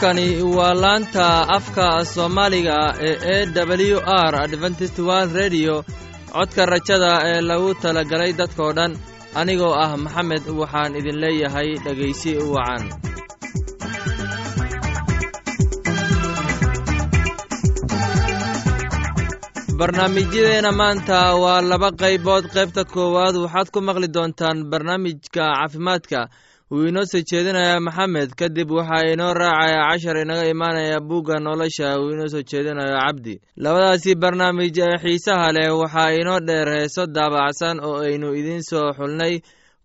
halkani waa laanta afka soomaaliga ee e w r adventist world redio codka rajada ee lagu talagalay dadkoo dhan anigoo ah maxamed waxaan idin leeyahay dhegaysi wacan. Barnaamijyadeena maanta waa laba qaybood. Qaybta koowaad waxaad ku maqli doontaan barnaamijka caafimaadka wuu inoo soo jeedinayaa maxamed kadib waxaa inoo raacaya cashar inaga imaanaya bugga nolosha uu inoo soo jeedinayo cabdi. Labadaasi barnaamij ee xiisaha leh waxaa inoo dheer heeso daabacsan oo aynu idiin soo xulnay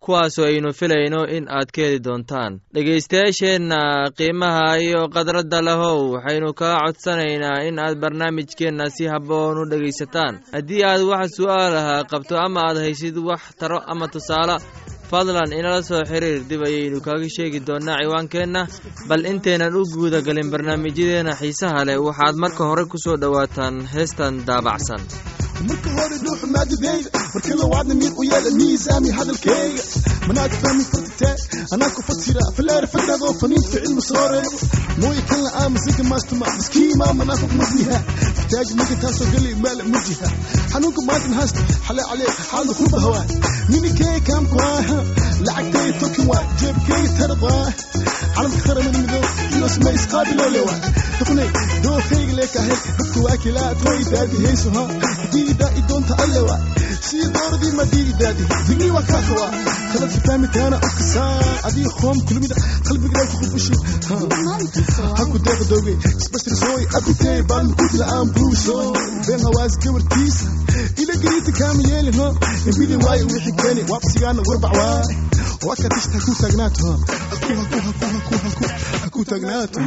kuwaasoo aynu filayno in aad ka heli doontaan. Dhegaystayaasheenna qiimaha iyo khadradda lahow waxaynu kaa codsanaynaa in aad barnaamijkeenna si habboon u dhegaysataan. Haddii aad wax su'aalaha qabto ama aad haysid wax taro ama tusaale fadlan inala soo xiriir dib ayaynu kaaga sheegi doonnaa ciwaankeenna. Bal intaynan u guuda galin barnaamijyadeenna xiisaha leh waxaad marka hore ku soo dhowaataan heestan daabacsan تاج ممكن تاسو قلي مال مجهة حنوك ما تنهست حلا عليه حال خرب هواه من كي كام كواه لعكتي توكي واه جيب كي ترضاه علم خير من مدير يوس ما يسقابل لوا تقني دو خيق ليك اهل بكو واكلات وي دادي هيسوها دي دا إدون تألوا سي دور دي ما دي دادي دي وكاكوا خلت فهمي كان أكسا أدي خوم كل مدى قلبي قلبي خوب بشي هاكو داغ دوغي سبستر سوي أبي تي بان كوت الآن بروسو بين هواز كبر كيس إلى قريت كامل يلي ها نبيلي واي ويحي كاني وابسي ku taagnaato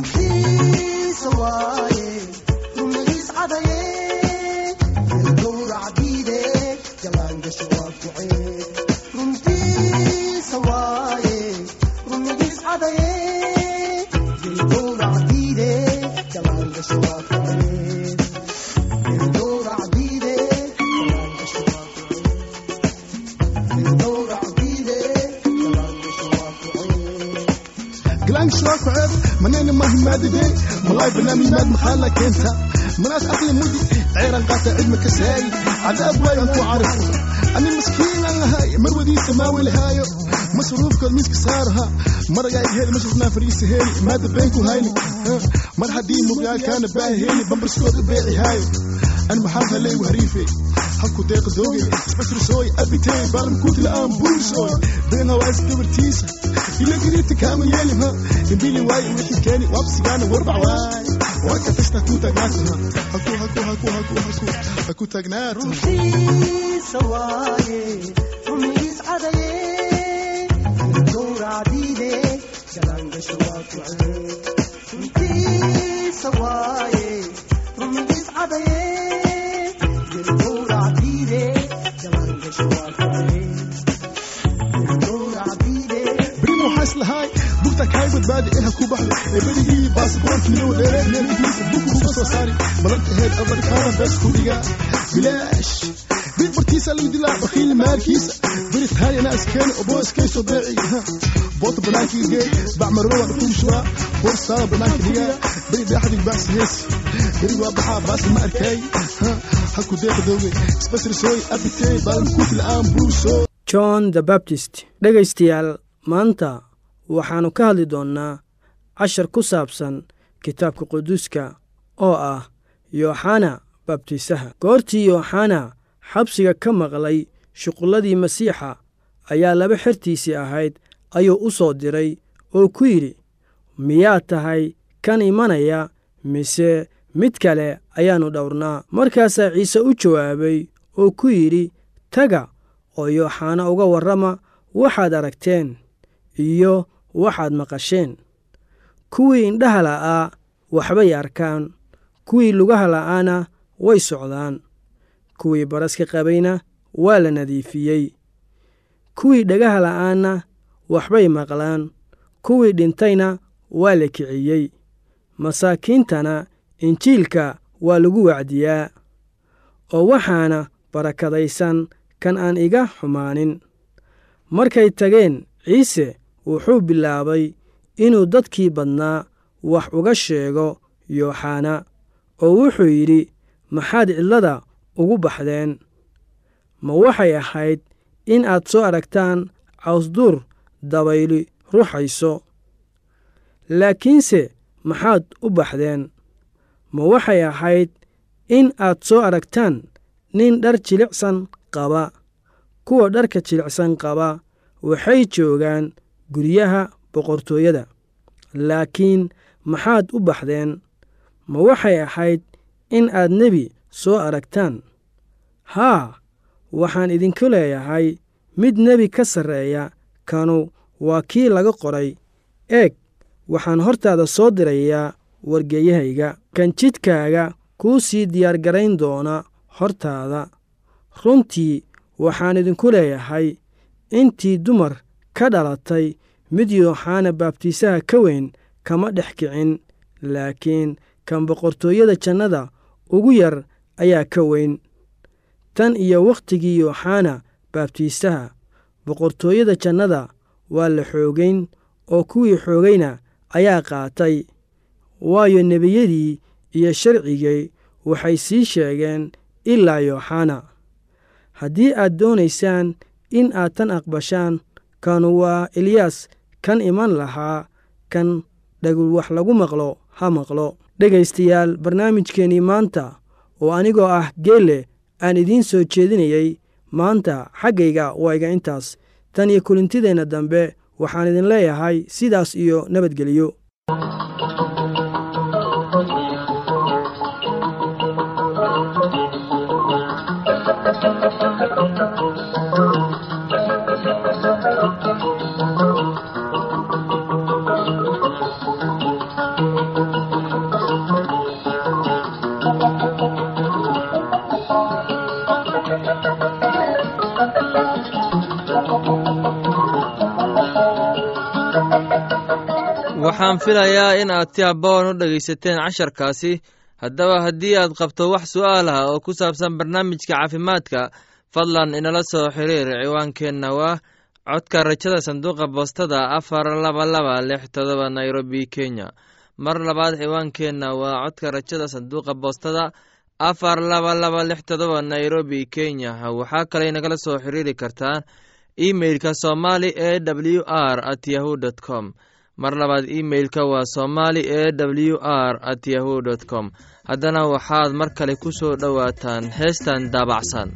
قلانك شراك عيب منين ما ماددين ملاي بنامي ماد محالة كنتا مناس أخي مودي عيرا قاطع علمك سهاي عذاب واي انتو عارف أنا مسكين أنا هاي مرودي سماوي الهاي مصروف كل ميسك صارها مرة جاي هيل مش شفنا فريس هيل ماد بينكو هايني مرة حدي مبيال كان باهي هيل بمبرسكوت بيعي هاي أنا محافة لي وهريفي حكو ديق زوجي سبسر سوي أبيتين بالمكوت الآن بول سوي بينها وايس دبرتيسة تيسا إلا قريت كامل يلي ها يبيلي واي وحي كاني وابسي أنا واربع واي وكا تشتا كوتا قاتها هكو هكو هكو هكو هكو هكو تاقنات رمسيس سواي رميس عدايا الدور badbaadi eh ku baxda eberigii baasboort midow dheere meelihiisa buku uga soo saari. Malarka heer abarkaana ku dhigaa bilaash. Bir bartiisa lagu dilaa bakiil maalkiisa. Biritaanina askeeni obooskayso beeciga boota banaankiga gee bacmarobada kuushwaa borsaada banaanka dhigaa beri dhaaxdig baasi heesi beri waa baxaa baasi ma arkaay haku deeqa dooge isbasrisooy abitee baalankuuti la'aan buusoo john the baptist dhegaystayaal maanta waxaannu ka hadli doonnaa cashar ku saabsan kitaabka quduuska oo ah yooxana babtiisaha goortii yooxana xabsiga ka maqlay shuqulladii masiixa ayaa laba xertiisii ahayd ayuu u soo diray oo ku yidhi miyaad tahay kan imanaya mise mid kale ayaannu dhowrnaa? Markaasaa ciise u jawaabay oo ku yidhi taga oo yooxana uga warrama waxaad aragteen iyo waxaad maqasheen. Kuwii indhaha la'aa waxbay arkaan. Kuwii lugaha la'aana way socdaan. Kuwii baraska qabayna waa la nadiifiyey. Kuwii dhagaha la'aanna waxbay maqlaan. Kuwii dhintayna waa la kiciyey. Masaakiintana injiilka waa lagu wacdiyaa. Oo waxaana barakadaysan kan aan iga xumaanin. Markay tageen ciise wuxuu bilaabay inuu dadkii badnaa wax uga sheego yooxana oo wuxuu yidhi maxaad cidlada ugu baxdeen? Ma waxay ahayd in aad soo aragtaan cawsduur dabayli ruxayso laakiinse maxaad u baxdeen? Ma waxay ahayd in aad soo aragtaan nin dhar jilicsan qaba kuwa dharka jilicsan qaba waxay joogaan guryaha boqortooyada. Laakiin maxaad u baxdeen? Ma waxay ahayd in aad nebi soo aragtaan? Haa waxaan idinku leeyahay mid nebi ka sarreeya kanu waa kii laga qoray. Eeg waxaan hortaada soo dirayaa wargeeyahayga. Kan jidkaaga kuu sii diyaargarayn doona hortaada. Runtii waxaan idinku leeyahay intii dumar ka dhalatay mid yooxana baabtiisaha ka weyn kama dhex kicin laakiin kan boqortooyada jannada ugu yar ayaa ka weyn. Tan iyo wakhtigii yooxana baabtiisaha boqortooyada jannada waa la xoogayn oo kuwii xoogayna ayaa qaatay. Waayo nebiyadii iyo sharcigay waxay sii sheegeen ilaa yooxana haddii aad doonaysaan in aad tan aqbashaan kanu waa eliyaas kan iman lahaa kan dhagul wax lagu maqlo ha maqlo. Dhegaystayaal barnaamijkeennii maanta oo anigoo ah geelle aan idiin soo jeedinayey maanta xaggayga waa iga intaas. Tan iyo kulintideenna dambe waxaan idin leeyahay sidaas iyo nabadgelyo waxaan filayaa in aad si habboon u dhegaysateen casharkaasi. Haddaba haddii aad qabto wax su'aal ah oo ku saabsan barnaamijka caafimaadka fadlan inala soo xiriir ciwaankeenna waa codka rajada sanduuqa boostada afar laba laba lix todoba nairobi kenya. Mar labaad ciwaankeenna waa codka rajada sanduuqa boostada afar laba laba lix todoba nairobi kenya. Waxaa kaley nagala soo xiriiri kartaan emeilka somali e w r at yahu dt com mar labaad imeilka waa somali e w r at yahu com. Haddana waxaad mar kale ku soo dhowaataan heestan daabacsan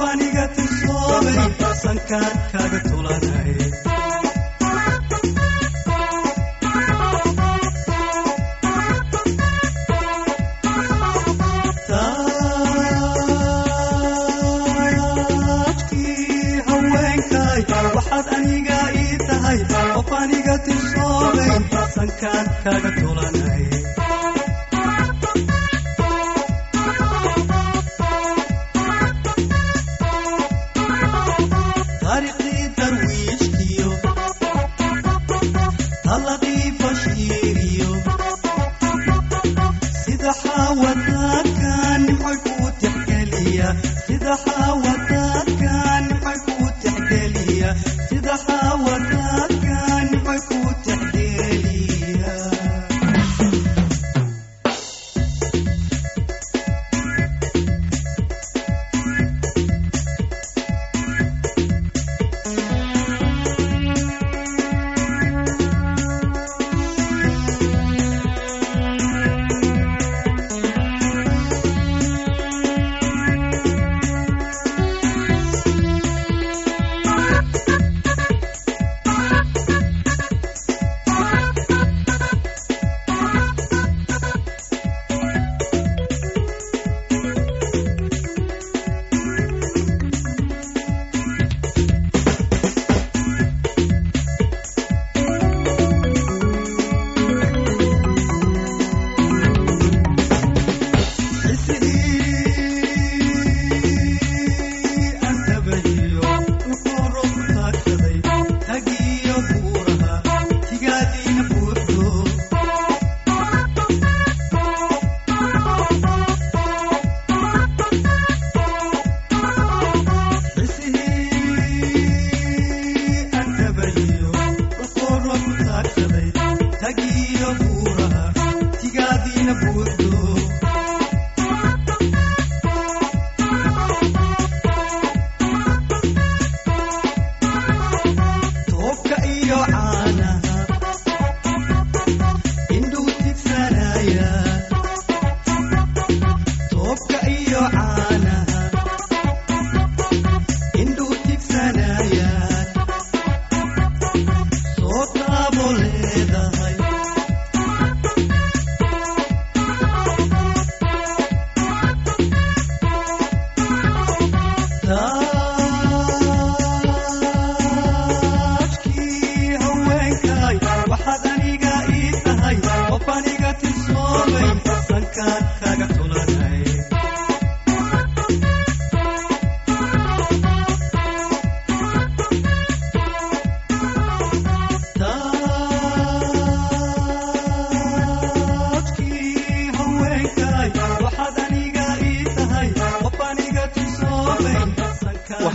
aniga tisoobay sankaan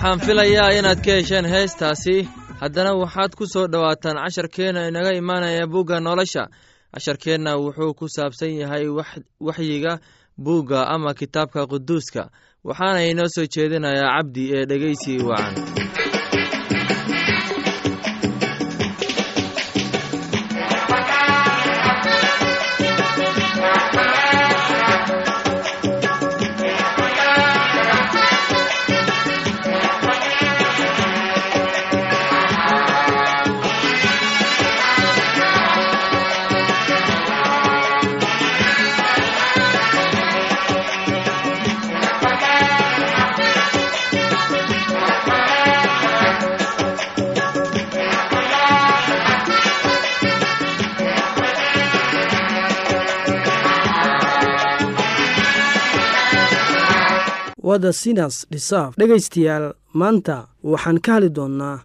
waxaan filayaa inaad ka hesheen heestaasi haddana waxaad ku soo dhowaataan casharkeenna inaga imaanaya bugga nolosha. Casharkeenna wuxuu ku saabsan yahay wax- waxyiga buugga ama kitaabka quduuska. Waxaana inoo soo jeedinayaa cabdi ee dhegeysi wacan wada sinas dhisaaf dhegaystayaal maanta waxaan ka hadli doonnaa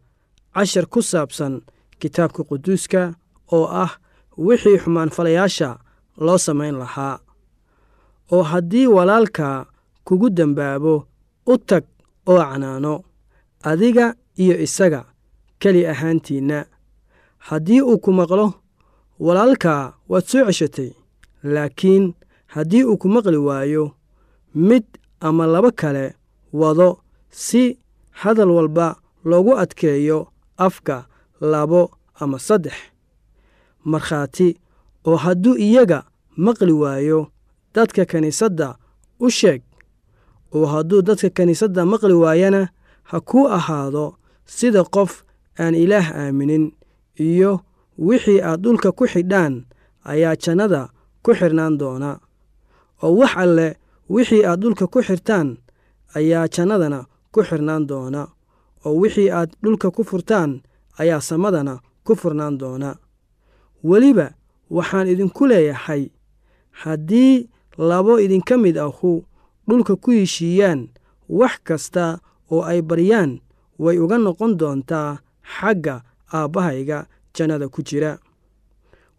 cashar ku saabsan kitaabka quduuska oo ah wixii xumaanfalayaasha loo samayn lahaa. Oo haddii walaalka kugu dembaabo u tag oo canaano adiga iyo isaga keli ahaantiinna haddii uu ku maqlo walaalkaa waad soo ceshatay laakiin haddii uu ku maqli waayo mid ama laba kale wado si hadal walba loogu adkeeyo afka labo ama saddex. Markhaati oo hadduu iyaga maqli waayo dadka kiniisadda u sheeg oo hadduu dadka kiniisadda maqli waayana ha kuu ahaado sida qof aan ilaah aaminin iyo wixii aad dhulka ku xidhaan ayaa jannada ku xidhnaan doona. Oo wax alle wixii aad dhulka ku xirtaan ayaa jannadana ku xirnaan doona oo wixii aad dhulka ku furtaan ayaa samadana ku furnaan doona. Weliba waxaan idinku leeyahay haddii labo idinka mid ahu dhulka ku heshiiyaan wax kasta oo ay baryaan way uga noqon doontaa xagga aabbahayga jannada ku jira.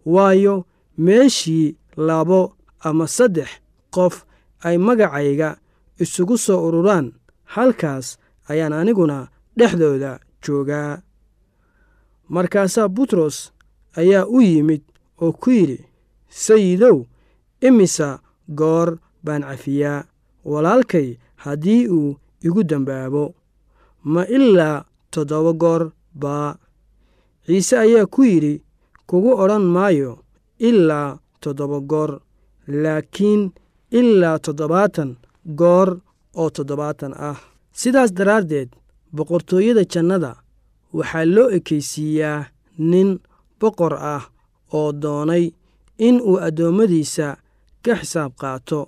Waayo meeshii labo ama saddex qof ay magacayga isugu soo ururaan halkaas ayaan aniguna dhexdooda joogaa. Markaasaa butros ayaa u yimid oo ku yidhi sayidow imisa goor baan cafiyaa? Walaalkay haddii uu igu dembaabo ma ilaa toddoba goor baa. Ciise ayaa ku yidhi kugu odhan maayo ilaa toddoba goor laakiin ilaa toddobaatan goor oo toddobaatan ah. Sidaas daraaddeed boqortooyada jannada waxaa loo ekaysiiyaa nin boqor ah oo doonay in uu addoommadiisa ka xisaab qaato.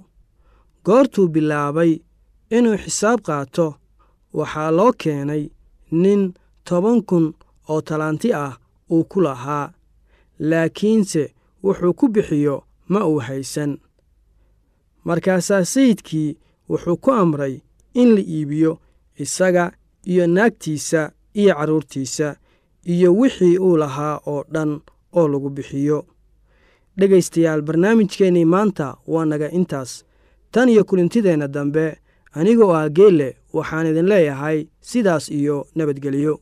Goortuu bilaabay inuu xisaab qaato waxaa loo keenay nin toban kun oo talanti ah uu ku lahaa laakiinse wuxuu ku bixiyo ma uu haysan markaasaa sayidkii wuxuu ku amray in la iibiyo isaga iyo naagtiisa iyo carruurtiisa iyo wixii uu lahaa oo dhan oo lagu bixiyo. Dhegaystayaal barnaamijkeennii maanta waa naga intaas. Tan iyo kulintideenna dambe anigoo ah geelle waxaan idin leeyahay sidaas iyo nabadgelyo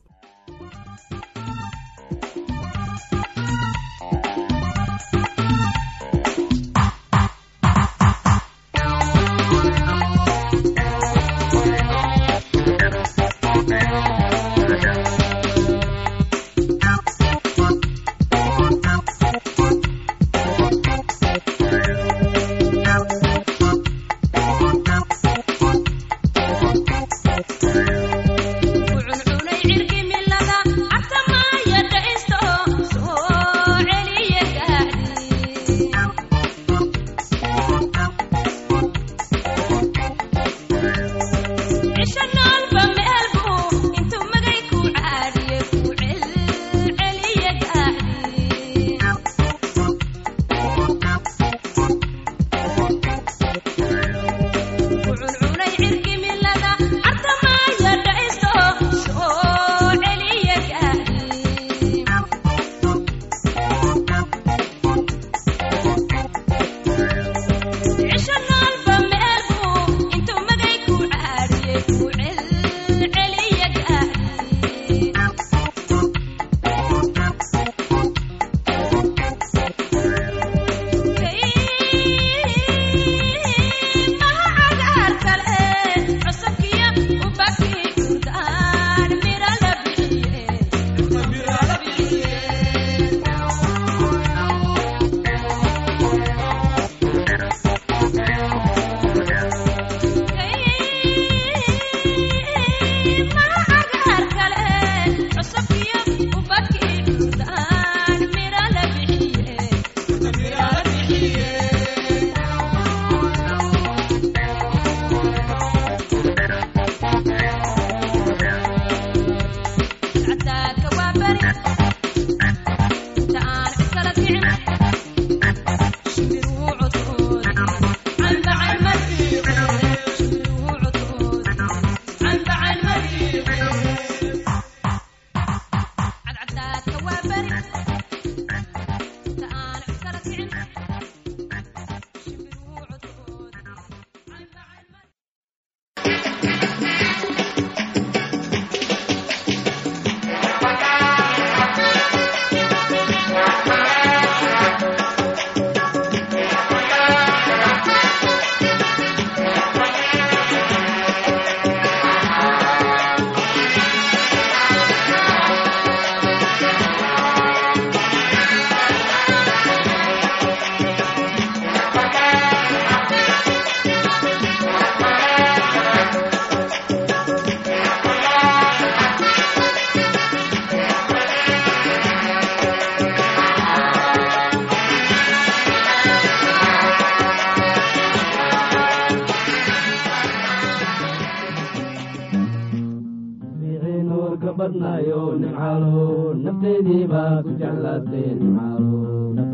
nuurka badnaayo nimcaalo nafteydii baad ku jeclaatay nimcaalo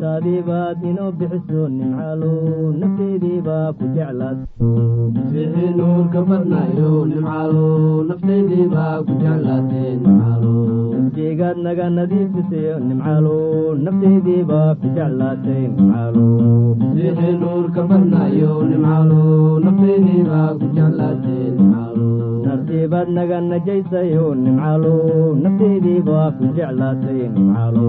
naftaadii baad inoo bixiso nimcaalo nafteydii baa ku nuurka nimcaalo nimcaalo jeegaad naga nadiifisayo nimcaalo nafteydii baa ku jeclaatay nimcaalo nuurka ku nartiibaad naga najaysayo nimcaalo nafteydii baa ku jeclaatay nimcaalo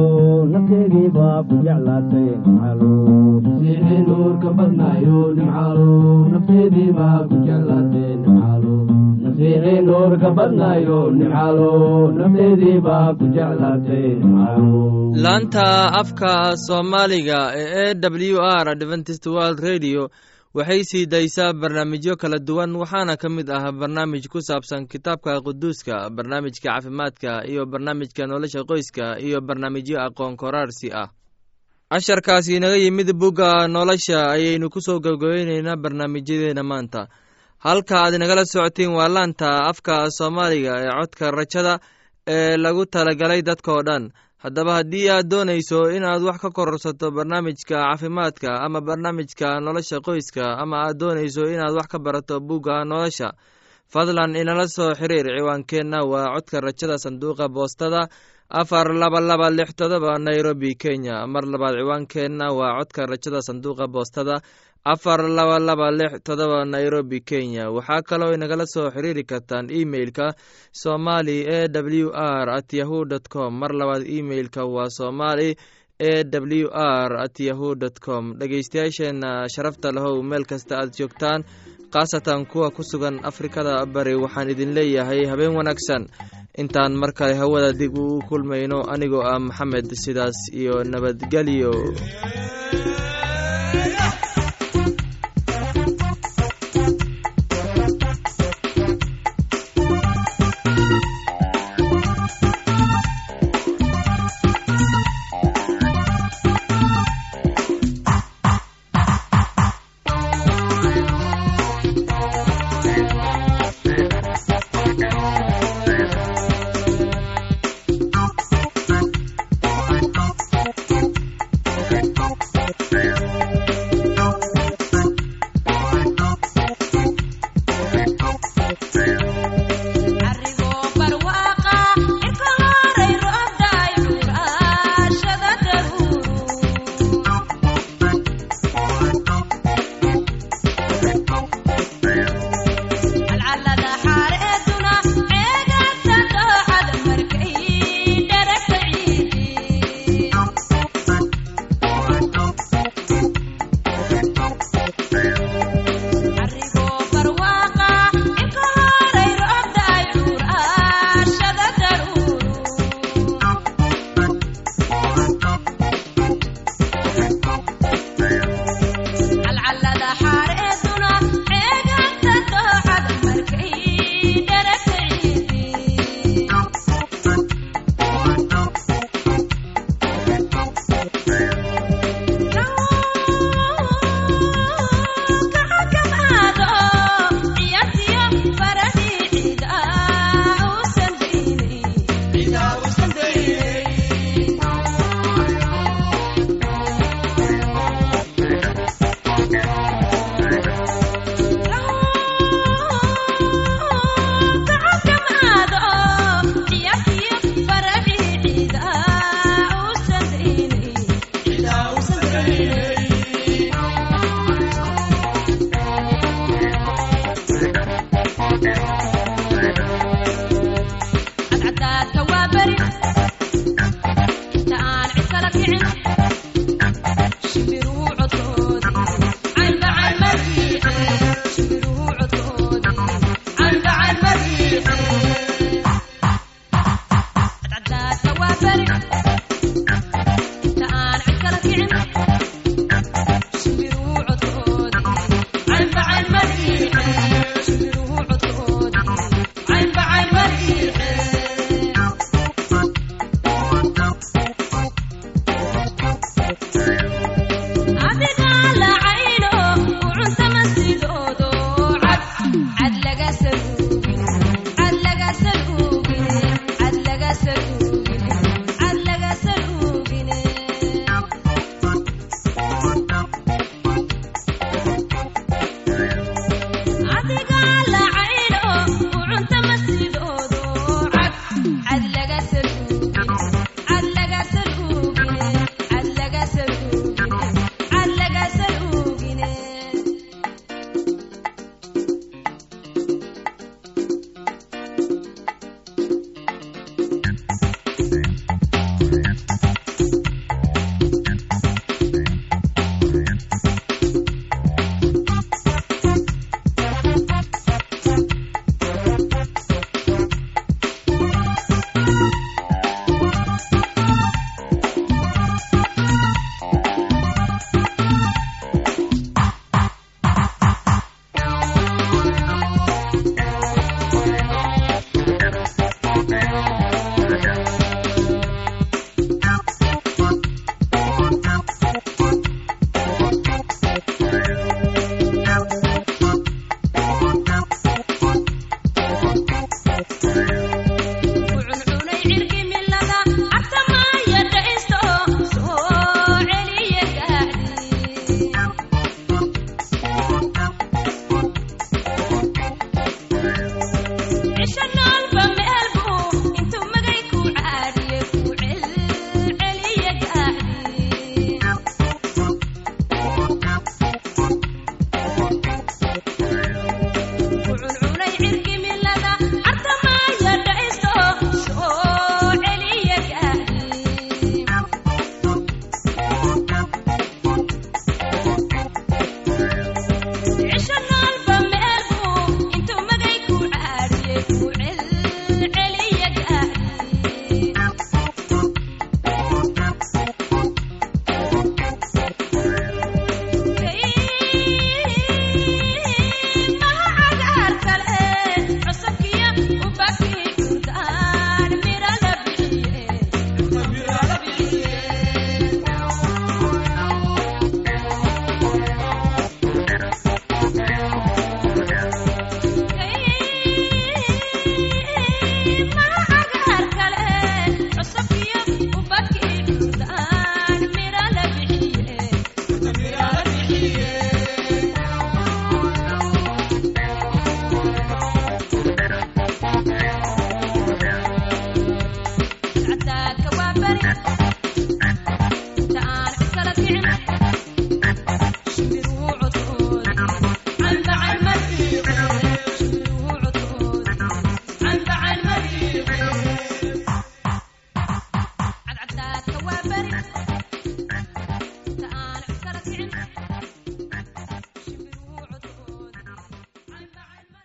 laanta afka soomaaliga ee e w r adventist world radio waxay sii daysaa barnaamijyo kala duwan waxaana ka mid ah barnaamij ku saabsan kitaabka quduuska barnaamijka caafimaadka iyo barnaamijka nolosha qoyska iyo barnaamijyo aqoon koraarsi ah. Casharkaasi inaga yimid bugga nolosha ayaynu ku soo gabgabayneynaa barnaamijyadeena maanta. Halka aad inagala socotiin waa laanta afka soomaaliga ee codka rajada ee lagu talagalay dadkao dhan haddaba haddii aad doonayso inaad wax ka kororsato barnaamijka caafimaadka ama barnaamijka nolosha qoyska ama aad doonayso inaad wax ka barato bugga nolosha fadlan inala soo xiriir ciwaankeenna. Waa codka rajada sanduuqa boostada afar laba laba lix todoba nairobi kenya. Mar labaad ciwaankeenna waa codka rajada sanduuqa boostada. Afar laba laba lix todoba nairobi kenya. Waxaa kaloo inagala soo xiriiri kartaan emeilka somali e w r at yahu dt com. Mar labaad emeilka waa somali e w r at yahu dt com. Dhegeystayaasheenna sharafta lahow meel kasta aad joogtaan khaasatan kuwa ku sugan afrikada bari waxaan idin leeyahay habeen wanaagsan intaan mar kale hawada dib uu kulmayno anigoo ah maxamed sidaas iyo nabadgelyo يا